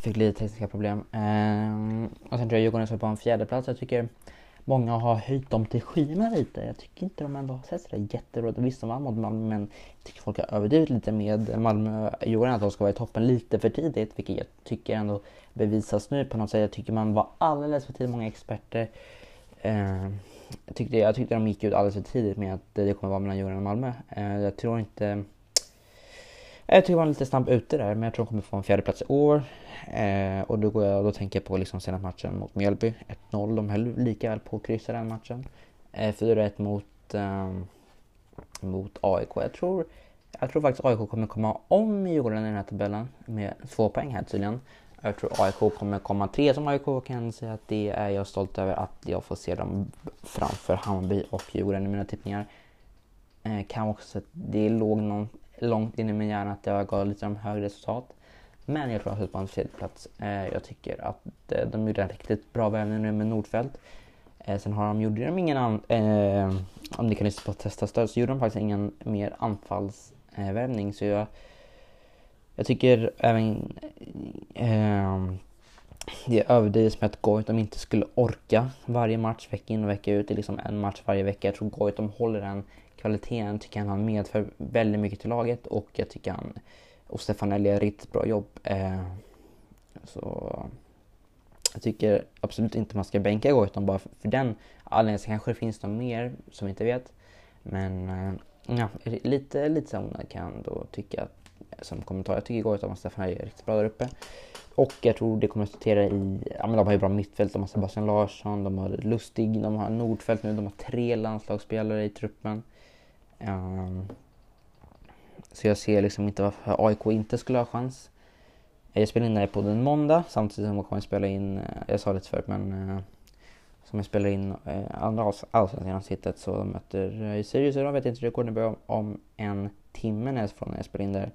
fick lite tekniska problem. Eh, och sen tror jag Djurgården står på en fjärde plats. Jag tycker många har höjt dem till skyarna lite. Jag tycker inte de ändå har sett sådär jättebra Visst, de vann mot Malmö, men jag tycker folk har överdrivit lite med Malmö Djurgården att de ska vara i toppen lite för tidigt, vilket jag tycker ändå bevisas nu på något sätt. Jag tycker man var alldeles för tidigt, många experter. Eh, jag, tyckte, jag tyckte de gick ut alldeles för tidigt med att det kommer vara mellan Djurgården och Malmö. Eh, jag tror inte jag tycker man är lite snabb ute där, men jag tror de kommer få en fjärde plats i år. Eh, och då, går jag, då tänker jag på liksom senaste matchen mot Mjällby. 1-0, de höll lika väl på att kryssa den matchen. Eh, 4-1 mot, eh, mot AIK. Jag tror, jag tror faktiskt AIK kommer komma om Djurgården i den här tabellen med två poäng här tydligen. Jag tror AIK kommer komma tre som AIK kan säga att det är jag stolt över att jag får se dem framför Hammarby och Djurgården i mina tippningar. Eh, kan också att det låg någon långt in i min hjärna att jag gav lite de högre resultat. Men jag tror att jag på en tredje plats. Eh, jag tycker att eh, de gjorde en riktigt bra värvning nu med Nordfält. Eh, sen har de, gjorde de ingen, an, eh, om ni kan lyssna på testa stöd, så gjorde de faktiskt ingen mer anfallsvärvning. Eh, så jag, jag tycker även eh, det överdrivs med att Goitom inte skulle orka varje match vecka in och vecka ut. Det är liksom en match varje vecka. Jag tror Goitom håller den kvaliteten tycker jag han medför väldigt mycket till laget och jag tycker han och Stefanelli gör riktigt bra jobb. Eh, så jag tycker absolut inte man ska bänka Goitom bara för, för den anledningen. Kanske det finns något mer som vi inte vet. Men eh, ja, lite, lite sådana kan jag då tycka som kommentar. Jag tycker Goitom och Stefanelli gör riktigt bra där uppe. Och jag tror det kommer resultera i, ja men de har ju bra mittfält, de har Sebastian Larsson, de har Lustig, de har Nordfält nu, de har tre landslagsspelare i truppen. Um, så jag ser liksom inte varför AIK inte skulle ha chans. Jag spelar in det här på måndag samtidigt som jag kommer spela in, eh, jag sa det förut men uh, som jag spelar in uh, andra allsvenskan avsnittet så möter uh, Sirius idag, vet inte hur det börjar om en timme när jag, från när jag spelar in där.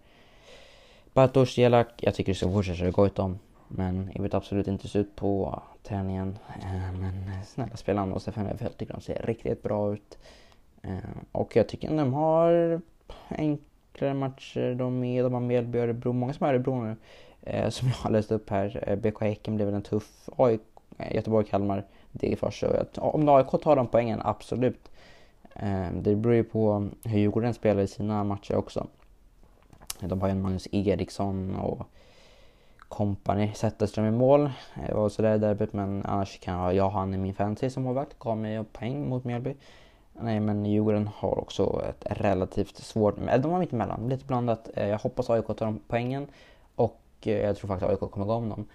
Bartosz Jelak, jag tycker det ska fortsätta gå om. Men jag vet absolut inte se ut på träningen. Men snälla spela och Stefan jag tycker de ser riktigt bra ut. Eh, och jag tycker de har enklare matcher. De, är, de har Mjällby, Örebro, många som har Örebro nu. Eh, som jag har läst upp här. Eh, BK Häcken blev väl en tuff. AIK, Göteborg, Kalmar, Degerfors. Om AIK tar de poängen, absolut. Det beror ju på hur Djurgården spelar i sina matcher också. De har ju Magnus Eriksson och kompani Zetterström i mål. Det var sådär derbyt men annars kan jag ha han i min fantasy som målvakt. Gav mig poäng mot Mjällby. Nej, men Djurgården har också ett relativt svårt... De har mittemellan, lite blandat. Eh, jag hoppas AIK tar de poängen och eh, jag tror faktiskt AIK kommer gå om dem.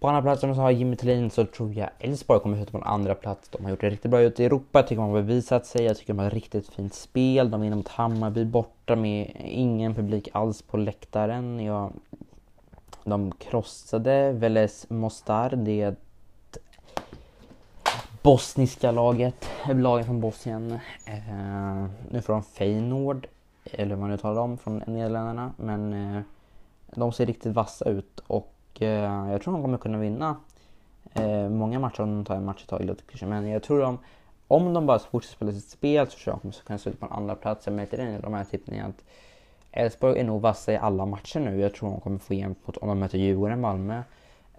På andra plats, som så har Jimmy Thelin, så tror jag Elfsborg kommer sluta på en andra plats. De har gjort det riktigt bra ute i Europa, jag tycker de har bevisat sig. Jag tycker de har ett riktigt fint spel. De vinner mot Hammarby borta med ingen publik alls på läktaren. Jag... De krossade Veles Mostar, det bosniska laget, eh, laget från Bosnien. Eh, nu får de Feyenoord, eller vad man nu talar om, från Nederländerna. Men eh, de ser riktigt vassa ut och eh, jag tror de kommer kunna vinna eh, många matcher om de tar en match i taget. Men jag tror de, om de bara fortsätter spela sitt spel så tror jag de kommer kunna sluta på en andra plats. Jag märkte det i de här tippningarna att Elfsborg är nog vassa i alla matcher nu. Jag tror de kommer få jämnt mot om de möter Djurgården, Malmö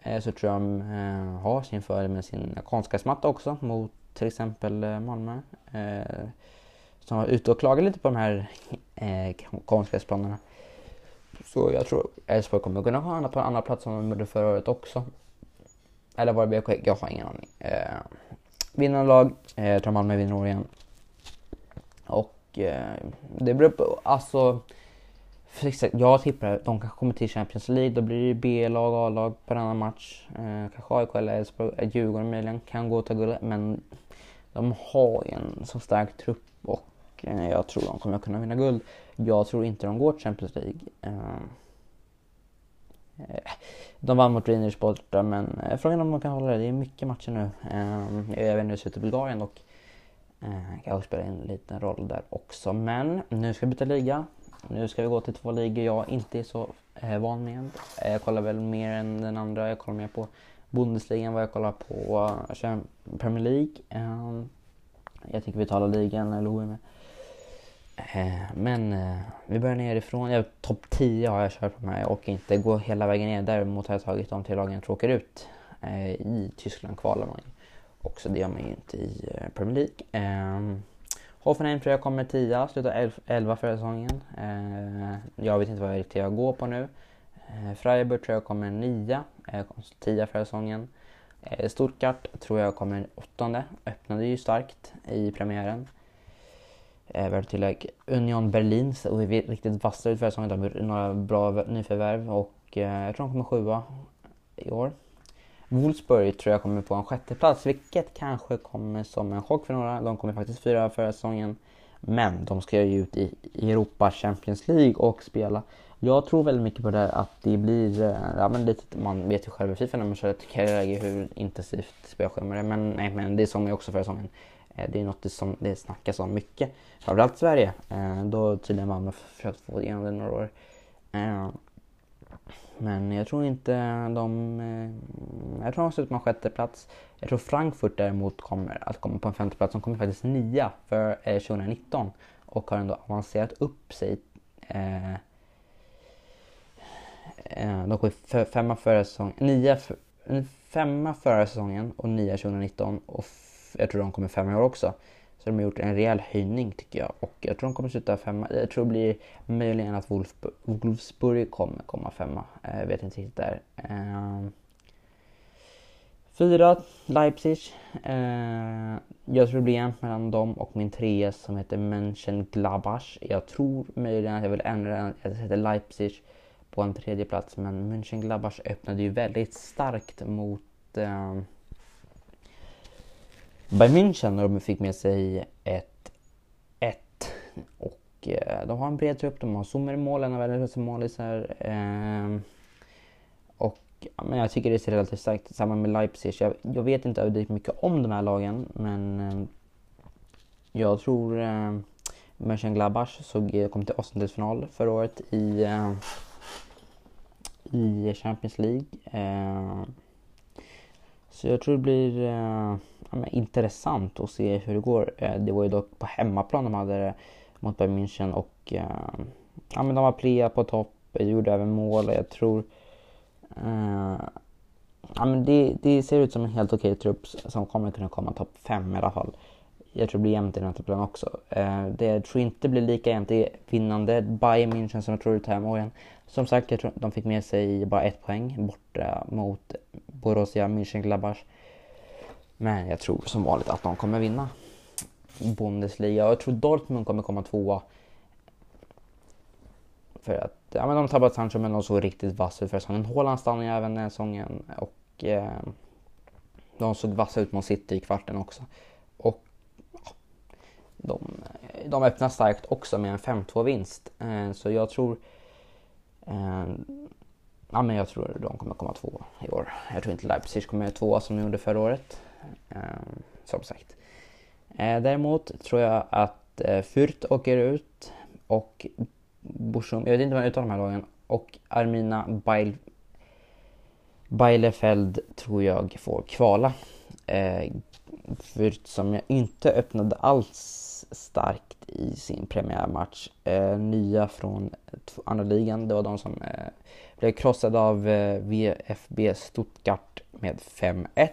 Eh, så tror jag de eh, har sin fördel med sin konstgräsmatta också mot till exempel eh, Malmö. Eh, som var ute och klagade lite på de här eh, konstgräsplanerna. Så jag tror Elfsborg kommer kunna ha på en annan plats som de gjorde förra året också. Eller var det BK? Jag har ingen aning. Eh, vinnande lag, eh, jag tror Malmö vinner år igen. Och eh, det beror på, alltså jag tippar att de kanske kommer till Champions League. Då blir det B-lag, A-lag på denna match. Eh, kanske AIK eller Elfsborg, eh, Djurgården möjligen kan gå och ta guldet. Men de har ju en så stark trupp och eh, jag tror de kommer kunna vinna guld. Jag tror inte de går till Champions League. Eh, eh de vann mot Rangers borta men eh, frågan är om de kan hålla det. Det är mycket matcher nu. Eh, jag vet nu hur det Bulgarien dock. eh, kanske spela en liten roll där också. Men nu ska vi byta liga. Nu ska vi gå till två ligor jag inte är så eh, van med. Eh, jag kollar väl mer än den andra. Jag kollar mer på Bundesliga än vad jag kollar på eh, Premier League. Ehm, jag tycker vi talar ligan, eller hur med. Eh, men eh, vi börjar nerifrån. Ja, Topp 10 har jag kört på mig och inte gå hela vägen ner. Däremot har jag tagit de till lagen jag tråkar ut. Eh, I Tyskland kvalar man ju. Också det gör man ju inte i eh, Premier League. Ehm, Hoffenheim tror jag kommer 10, slutar 11 förra säsongen. Eh, jag vet inte vad jag riktigt jag går på nu. Eh, Freiburg tror jag kommer 9, eh, 10 förra säsongen. Eh, Stuttgart tror jag kommer åttonde, öppnade ju starkt i premiären. Eh, värt tillägg. Union Berlin såg riktigt vassa ut förra säsongen. De har några bra nyförvärv och eh, jag tror de kommer sjua i år. Wolfsburg tror jag kommer på en sjätte plats vilket kanske kommer som en chock för några. De kommer faktiskt fyra förra säsongen. Men de ska ju ut i Europa Champions League och spela. Jag tror väldigt mycket på det här att det blir, eh, ja men lite, man vet ju själv i Fifa när man kör ett karriärläge hur intensivt spelschema det är. Men nej, men det såg man ju också förra säsongen. Eh, det är något som det snackas om mycket. Framförallt Sverige. Eh, då tydligen Malmö försökt få igenom det några år. Men jag tror inte de... Eh, jag tror de slutar på en sjätte plats. Jag tror Frankfurt däremot kommer att komma på en femte plats. De kommer faktiskt nia för eh, 2019 och har ändå avancerat upp sig. Eh, de kom femma förra säsongen, nia, femma förra säsongen och nia 2019 och jag tror de kommer femma i år också. Så de har gjort en rejäl höjning tycker jag. Och jag tror de kommer sluta femma. Jag tror det blir möjligen att Wolfsburg, Wolfsburg kommer komma femma. Eh, jag vet inte riktigt där. Ehm, fyra, Leipzig. Eh, jag tror det blir jämnt mellan dem och min trea som heter Mönchengladbach. Jag tror möjligen att jag vill ändra den. Jag heter Leipzig på en tredje plats men Mönchengladbach öppnade ju väldigt starkt mot ehm, Bayern München och de fick med sig ett 1 och eh, de har en bred trupp. De har Sommer i mål, en av världens bästa målisar. Eh, och ja, men jag tycker det ser relativt starkt Samma med Leipzig. Jag, jag vet inte överdrivet mycket om de här lagen men eh, jag tror eh, Mönchengladbach såg, eh, kom till åttondelsfinal förra året i, eh, i Champions League. Ehm, så jag tror det blir eh, ja, intressant att se hur det går. Eh, det var ju dock på hemmaplan de hade det mot Bayern München och eh, ja, men de var prea på topp, gjorde även mål och jag tror eh, ja, men det, det, ser ut som en helt okej trupp som kommer kunna komma topp 5 i alla fall. Jag tror det blir jämnt i den här tabellen också. Eh, det jag tror inte blir lika jämnt är vinnande Bayern München som jag tror tar hem igen. Som sagt, jag tror de fick med sig bara ett poäng borta mot Borussia Mönchengladbach. Men jag tror som vanligt att de kommer vinna Bundesliga. Jag tror Dortmund kommer komma tvåa. För att ja, men de tappade Sancho men de såg riktigt vass ut för säsongen. Haaland stannade ju även den säsongen och eh, de såg vassa ut mot City i kvarten också. Och ja, de, de öppnar starkt också med en 5-2 vinst. Eh, så jag tror Eh, ja, men jag tror de kommer komma två i år. Jag tror inte Leipzig kommer tvåa som de gjorde förra året. Eh, som sagt. Eh, däremot tror jag att eh, Fürth åker ut och Borsum, jag vet inte vad jag uttalar de här lagen, och Armina Beil, Beilefeld tror jag får kvala. Eh, Fürth som jag inte öppnade alls starkt i sin premiärmatch. Eh, nya från andra ligan, det var de som eh, blev krossade av eh, VFB Stuttgart med 5-1.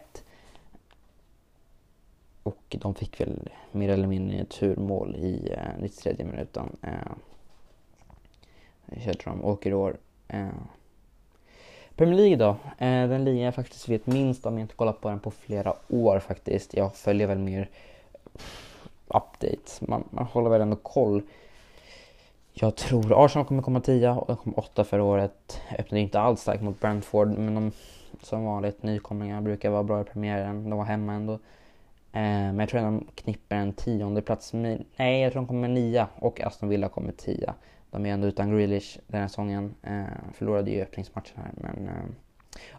Och de fick väl mer eller mindre turmål i eh, 93 minuten. Eh, jag tror de åker i år. Eh. Premier League då? Eh, den ligan jag faktiskt vet minst om jag inte kollat på den på flera år faktiskt. Jag följer väl mer updates. Man, man håller väl ändå koll. Jag tror Arsenal kommer komma tia och de kom åtta förra året. Öppnade inte alls starkt mot Brentford men de som vanligt nykomlingar brukar vara bra i premiären. De var hemma ändå. Eh, men jag tror att de knippar en tionde plats. Nej, jag tror de kommer nia och Aston Villa kommer tia. De är ändå utan Grealish den här säsongen. Eh, förlorade ju öppningsmatchen här men eh,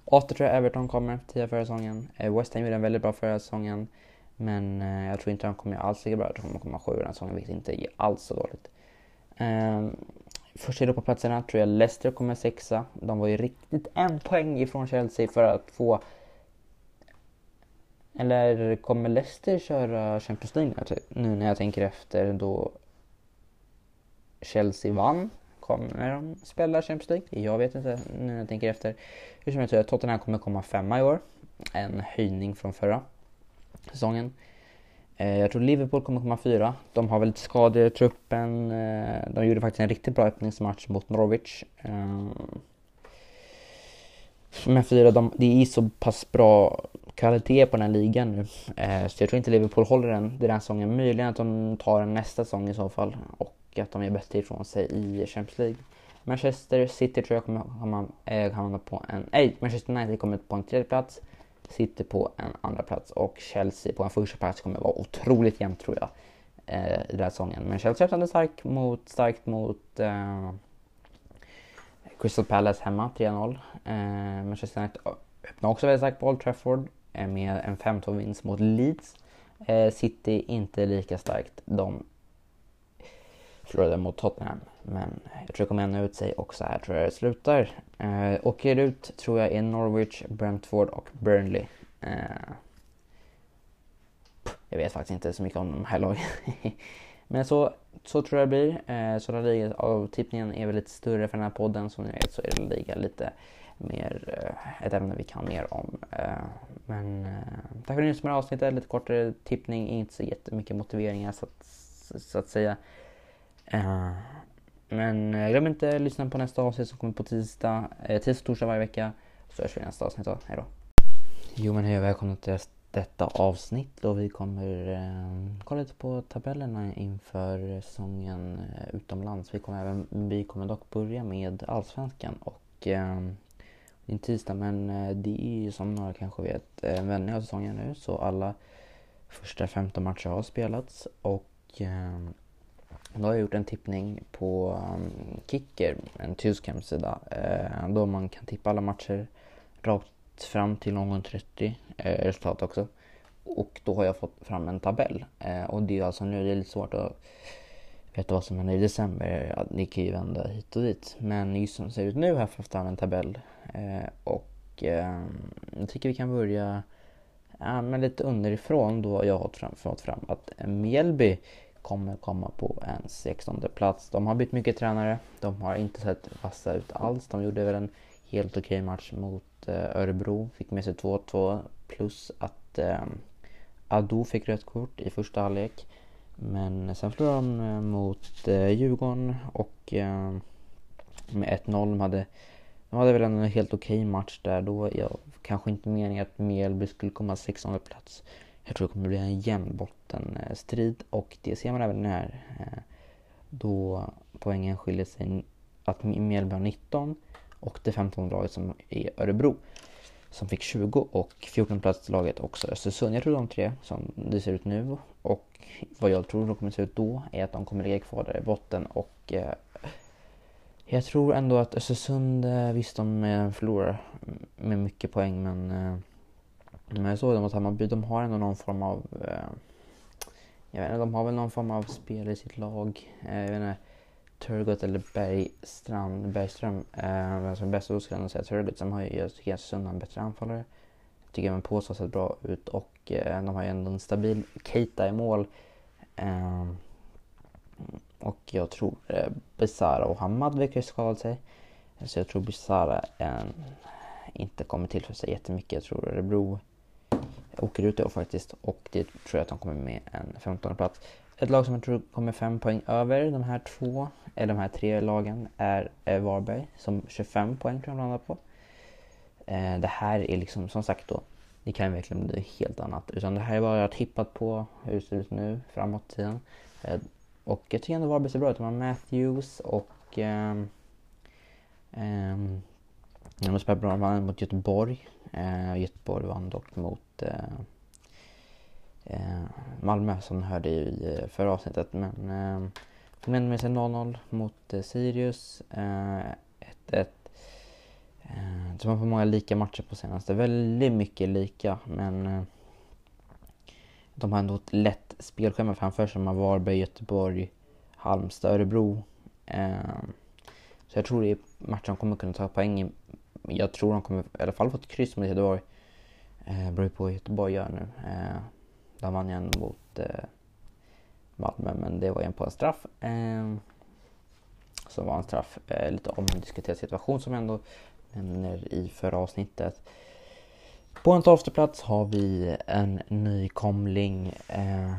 åtta tror jag Everton kommer, tia förra säsongen. Eh, West Ham gjorde en väldigt bra förra säsongen. Men eh, jag tror inte de kommer göra alls lika bra. Jag tror de kommer komma sju den här säsongen, vilket inte är alls så dåligt. Eh, första Europaplatserna tror jag Leicester kommer sexa. De var ju riktigt en poäng ifrån Chelsea för att få eller kommer Leicester köra Champions League typ? nu när jag tänker efter då? Chelsea vann. Kommer de spela Champions League? Jag vet inte nu när jag tänker efter. Hur som helst, jag tror Tottenham kommer komma femma i år. En höjning från förra säsongen. Eh, jag tror Liverpool kommer komma fyra. De har väl lite skador i truppen. Eh, de gjorde faktiskt en riktigt bra öppningsmatch mot Norwich. Eh, Men fyra, de, det är så pass bra kvalitet på den här ligan nu. Så jag tror inte Liverpool håller den den här säsongen. Möjligen att de tar den nästa säsong i så fall. Och att de gör bättre ifrån sig i Champions League. Manchester City tror jag kommer hamna, hamna på en... Nej, Manchester United kommer på en tredje plats. City på en andra plats och Chelsea på en första plats kommer vara otroligt jämnt tror jag eh, i den här säsongen. Men Chelsea öppnade starkt mot, starkt mot eh, Crystal Palace hemma, 3-0. Eh, Manchester United öppnade också väldigt starkt på Old Trafford eh, med en 5-2 vinst mot Leeds. Eh, City inte lika starkt. De förlorade mot Tottenham. Men jag tror det kommer ännu ut sig och så här tror jag det slutar. Eh, åker ut tror jag är Norwich, Brentford och Burnley. Eh, jag vet faktiskt inte så mycket om de här lagen. Men så, så tror jag det blir. Eh, så La Liga avtippningen är väl lite större för den här podden. Som ni vet så är La Liga lite mer eh, ett ämne vi kan mer om. Eh, men eh, tack för att ni lyssnade på avsnittet. Lite kortare tippning, inte så jättemycket motiveringar så att, så att säga. Uh, men eh, glöm inte att lyssna på nästa avsnitt som kommer på tisdag, eh, tisdag och torsdag varje vecka. Så hörs vi i nästa avsnitt då. Hejdå. Jo men hej och välkomna till detta avsnitt då vi kommer eh, kolla lite på tabellerna inför säsongen eh, utomlands. Vi kommer, även, vi kommer dock börja med Allsvenskan och eh, det är en tisdag men eh, det är ju som några kanske vet en eh, vändning av säsongen nu så alla första 15 matcher har spelats och eh, då har jag gjort en tippning på um, Kicker, en tysk hemsida, eh, då man kan tippa alla matcher rakt fram till någon 30 eh, resultat också. Och då har jag fått fram en tabell. Eh, och det är alltså nu, det är lite svårt att veta vad som händer i december. Ja, det kan ju vända hit och dit. Men just som det ser ut nu har jag fått fram en tabell. Och ehm, jag tycker vi kan börja ja, men lite underifrån då jag har fram, fått fram att Mjällby kommer komma på en 16 plats. De har bytt mycket tränare. De har inte sett vassa ut alls. De gjorde väl en helt okej okay match mot eh, Örebro. Fick med sig 2-2 plus att eh, Ado fick rött kort i första halvlek. Men sen förlorade de eh, mot eh, Djurgården och eh, med 1-0. De hade, de hade väl en helt okej okay match där då. Jag, kanske inte meningen att Mjällby skulle komma 16 plats. Jag tror det kommer bli en jämn bottenstrid och det ser man även här. Eh, då poängen skiljer sig att Mjällby har 19 och det 15 laget som är Örebro som fick 20 och 14 plats laget också Östersund. Jag tror de tre som det ser ut nu och vad jag tror de kommer se ut då är att de kommer ligga kvar där i botten och eh, jag tror ändå att Östersund, eh, visst de eh, förlorar med mycket poäng men eh, men jag såg dem mot Hammarby, de har ändå någon form av... Eh, jag vet inte, de har väl någon form av spel i sitt lag. Eh, jag vet inte, Turgut eller Bergstrand, Bergström, eh, vem som är bäst, då skulle jag nog säga Turgut. som har ju, jag tycker Sund en bättre anfallare. Jag tycker även Pås har sett bra ut och eh, de har ju ändå en stabil Keita i mål. Eh, och jag tror eh, Besara och Hamad verkar skadat sig. Så jag tror Besara eh, inte kommer tillföra sig jättemycket. Jag tror Örebro åker ut i år faktiskt och det tror jag att de kommer med en 15 plats. Ett lag som jag tror kommer fem poäng över de här två, eller de här tre lagen är eh, Varberg som 25 poäng tror jag de landar på. Eh, det här är liksom som sagt då, det kan verkligen bli helt annat. Utan det här är bara jag tippat på hur det ser ut nu framåt tiden. Eh, och jag tycker ändå Varberg ser bra ut. De har Matthews och um, um, de spelar bra. Mot Göteborg. Eh, Göteborg vann dock mot eh, eh, Malmö som ni hörde i eh, förra avsnittet. Men eh, de med sig 0-0 mot Sirius. 1-1. De har på många lika matcher på senaste. Väldigt mycket lika men de har ändå ett lätt spelschema framför sig. De har Varberg, Göteborg, Halmstad, Örebro. Så jag tror det är matcher de kommer kunna ta poäng i. Jag tror de kommer i alla fall få ett kryss mot Göteborg. Eh, beror på hur Göteborg gör nu. Eh, de vann ju ändå mot eh, Malmö men det var ju på en straff. Eh, som var en straff. Eh, lite omdiskuterad situation som jag ändå nämner i förra avsnittet. På en tolfte plats har vi en nykomling eh,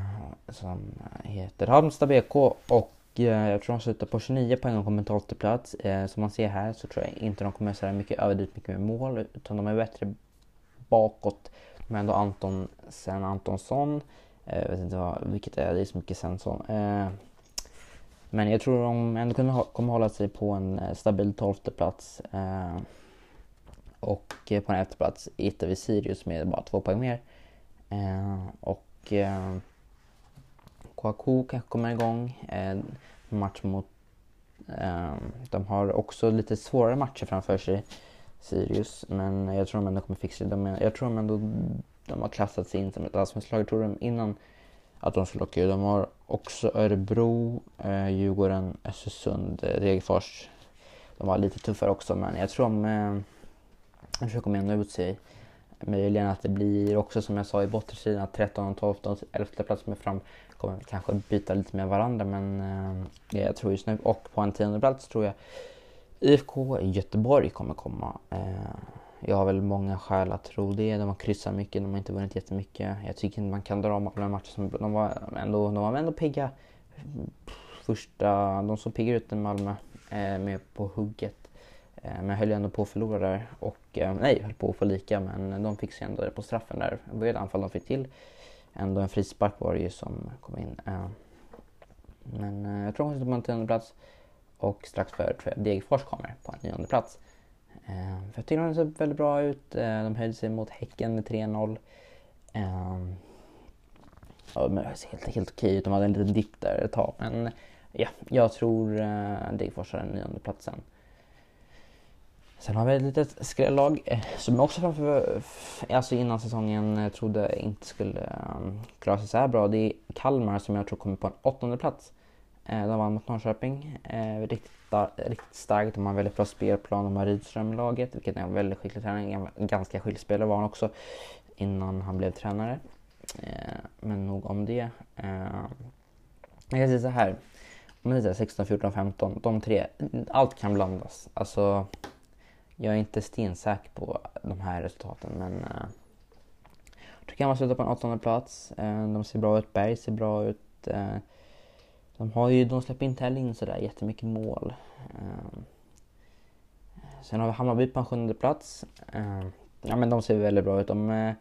som heter Halmstad BK och Eh, jag tror de slutar på 29 poäng och kommer tolfte plats. Eh, som man ser här så tror jag inte de kommer så mycket överdrivet mycket med mål utan de är bättre bakåt. De har ändå Anton sen Antonsson. Eh, jag vet inte vad, vilket är, det är så mycket Svensson. Eh, men jag tror de ändå kommer, kommer hålla sig på en eh, stabil tolfte plats. Eh, och eh, på en plats hittar vi Sirius med bara två poäng mer. Eh, och eh, Kouakou kanske kommer igång. Eh, match mot... Eh, de har också lite svårare matcher framför sig, Sirius. Men jag tror de ändå kommer fixa det. De, jag tror de ändå de har klassat sig in som ett allsvenskt lag. Jag tror de innan att de skulle åka De har också Örebro, eh, Djurgården, Östersund, eh, Degerfors. De var lite tuffare också men jag tror de eh, jag försöker ändå ut sig. Möjligen att det blir också som jag sa i bottenstriden att 13, 12, 11 plats med fram kommer kanske byta lite med varandra men eh, jag tror just nu och på en tionde plats tror jag IFK Göteborg kommer komma. Eh, jag har väl många skäl att tro det. De har kryssat mycket, de har inte vunnit jättemycket. Jag tycker inte man kan dra om alla matcher som de var ändå, de var ändå pigga. Första, de såg pigga ut än Malmö eh, med på hugget. Eh, men höll ändå på att förlora där. Och, eh, nej, höll på att få lika men de fick sig ändå det på straffen där. Det var ett anfall de fick till. Ändå en frispark var det ju som kom in. Eh, men eh, jag tror hon sitter på en tionde plats. Och strax före tror jag Degerfors kommer på en nionde plats. Eh, för jag tycker de ser väldigt bra ut. Eh, de höjde sig mot Häcken med 3-0. Ja, men det ser helt, helt okej ut. De hade en liten dipp där ett tag. Men ja, jag tror Degerfors har den nionde platsen. Sen har vi ett litet skrällag eh, som jag också framför, eh, alltså innan säsongen eh, trodde inte skulle klara sig så här bra. Det är Kalmar som jag tror kommer på en åttonde plats. De vann mot Norrköping. Riktigt, riktigt starkt. De har en väldigt bra spelplan. De har Rydström i laget, vilket är en väldigt skicklig tränare. Ganska skicklig spelare var han också innan han blev tränare. Men nog om det. Jag kan säga så här. Om ni säger 16, 14, 15, de tre, allt kan blandas. Alltså, jag är inte stensäker på de här resultaten men uh, jag tycker man slutar på en åttonde plats. Uh, de ser bra ut, Berg ser bra ut. Uh, de, har ju, de släpper inte heller in sådär jättemycket mål. Uh, sen har vi Hammarby på en sjunde plats. ja men de ser väldigt bra ut. De,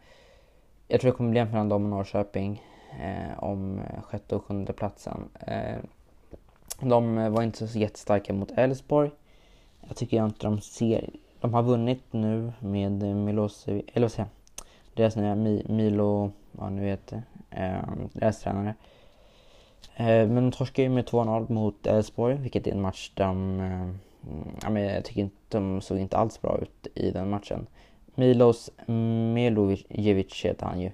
jag tror det kommer bli jämnt mellan dem och Norrköping om sjätte och sjunde platsen. de var inte så jättestarka mot Elfsborg. Jag tycker inte de ser de har vunnit nu med Milosevic, eller vad säger jag, deras nya Milo, vad nu heter, eh, deras tränare. Eh, men de torskar ju med 2-0 mot Elfsborg, vilket är en match där de, eh, ja, men jag tycker inte de såg inte alls bra ut i den matchen. Milos Milojevic heter han ju.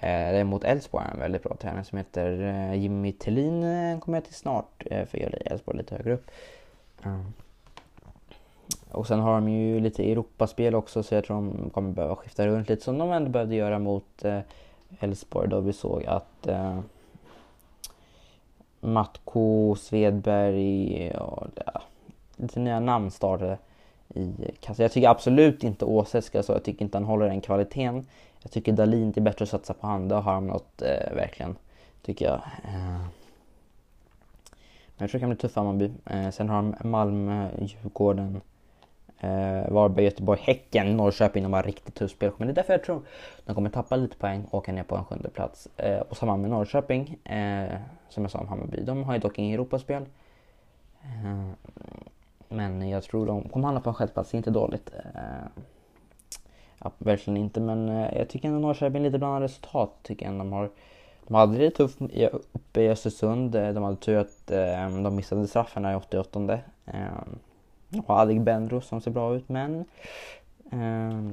Eh, mot Elfsborg är en väldigt bra tränare som heter eh, Jimmy Tillin, eh, kommer jag till snart, för jag Elfsborg lite högre upp. Mm. Och sen har de ju lite Europaspel också så jag tror de kommer behöva skifta runt lite som de ändå behövde göra mot eh, Elfsborg då vi såg att eh, Matko, Svedberg och ja, lite nya namn startade i kassan. Jag tycker absolut inte Åse ska så. Jag tycker inte han håller den kvaliteten. Jag tycker Dalin är bättre att satsa på han. Det har han något eh, verkligen, tycker jag. Eh. Men jag tror det kan bli tufft Hammarby. Eh, sen har de Malmö, Djurgården, Eh, Varberg, Göteborg, Häcken, Norrköping. De har riktigt tufft spel. Men det är därför jag tror de kommer tappa lite poäng och åka ner på en sjunde plats. Eh, och samma med Norrköping. Eh, som jag sa om Hammarby. De har ju dock inget Europaspel. Eh, men jag tror de kommer hamna på en sjätte plats. Det är inte dåligt. Eh, ja, verkligen inte. Men eh, jag tycker ändå Norrköping lite blandade resultat. Tycker jag de har de hade det tufft uppe i Östersund. Eh, de hade tur att eh, de missade straffarna i 88 och Adig Benro som ser bra ut men eh,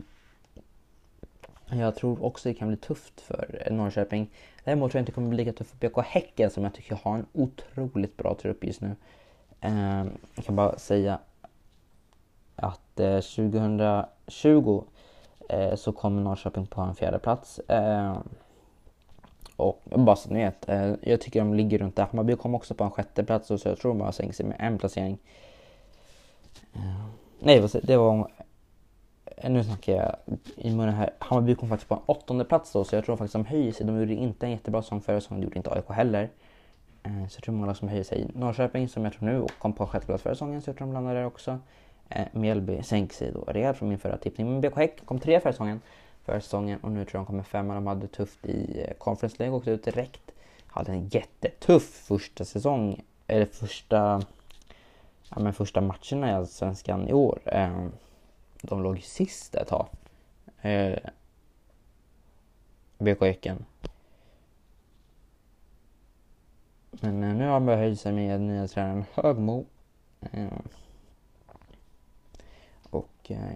jag tror också det kan bli tufft för Norrköping. Däremot tror jag inte det kommer bli lika tufft för BK Häcken som jag tycker har en otroligt bra trupp just nu. Eh, jag kan bara säga att eh, 2020 eh, så kommer Norrköping på en fjärde plats. Eh, Och bara så ni vet, eh, jag tycker de ligger runt där. Hammarby kom också på en sjätte plats så jag tror de bara sänker sig med en placering. Eh, nej, det var... Nu snackar jag i munnen här. Hammarby kom faktiskt på en åttonde plats då, så jag tror faktiskt de höjer sig. De gjorde inte en jättebra säsong förra säsongen, det gjorde inte AIK heller. Eh, så jag tror många som höjer sig. Norrköping som jag tror nu kom på sjätte plats förra säsongen, så jag tror de landar där också. Eh, Mjällby sänker sig då rejält från min förra tippning. Men BK Häck kom tre förra säsongen förra säsongen och nu tror jag de kommer femma. De hade tufft i eh, Conference League, åkte ut direkt. Hade en jättetuff första säsong, eller första, ja, men första matcherna i Allsvenskan i år. Eh, de låg sist ett tag. Eh, BK Häcken. Men eh, nu har han börjat höja sig med nya tränaren Högmo. Ehm, och eh,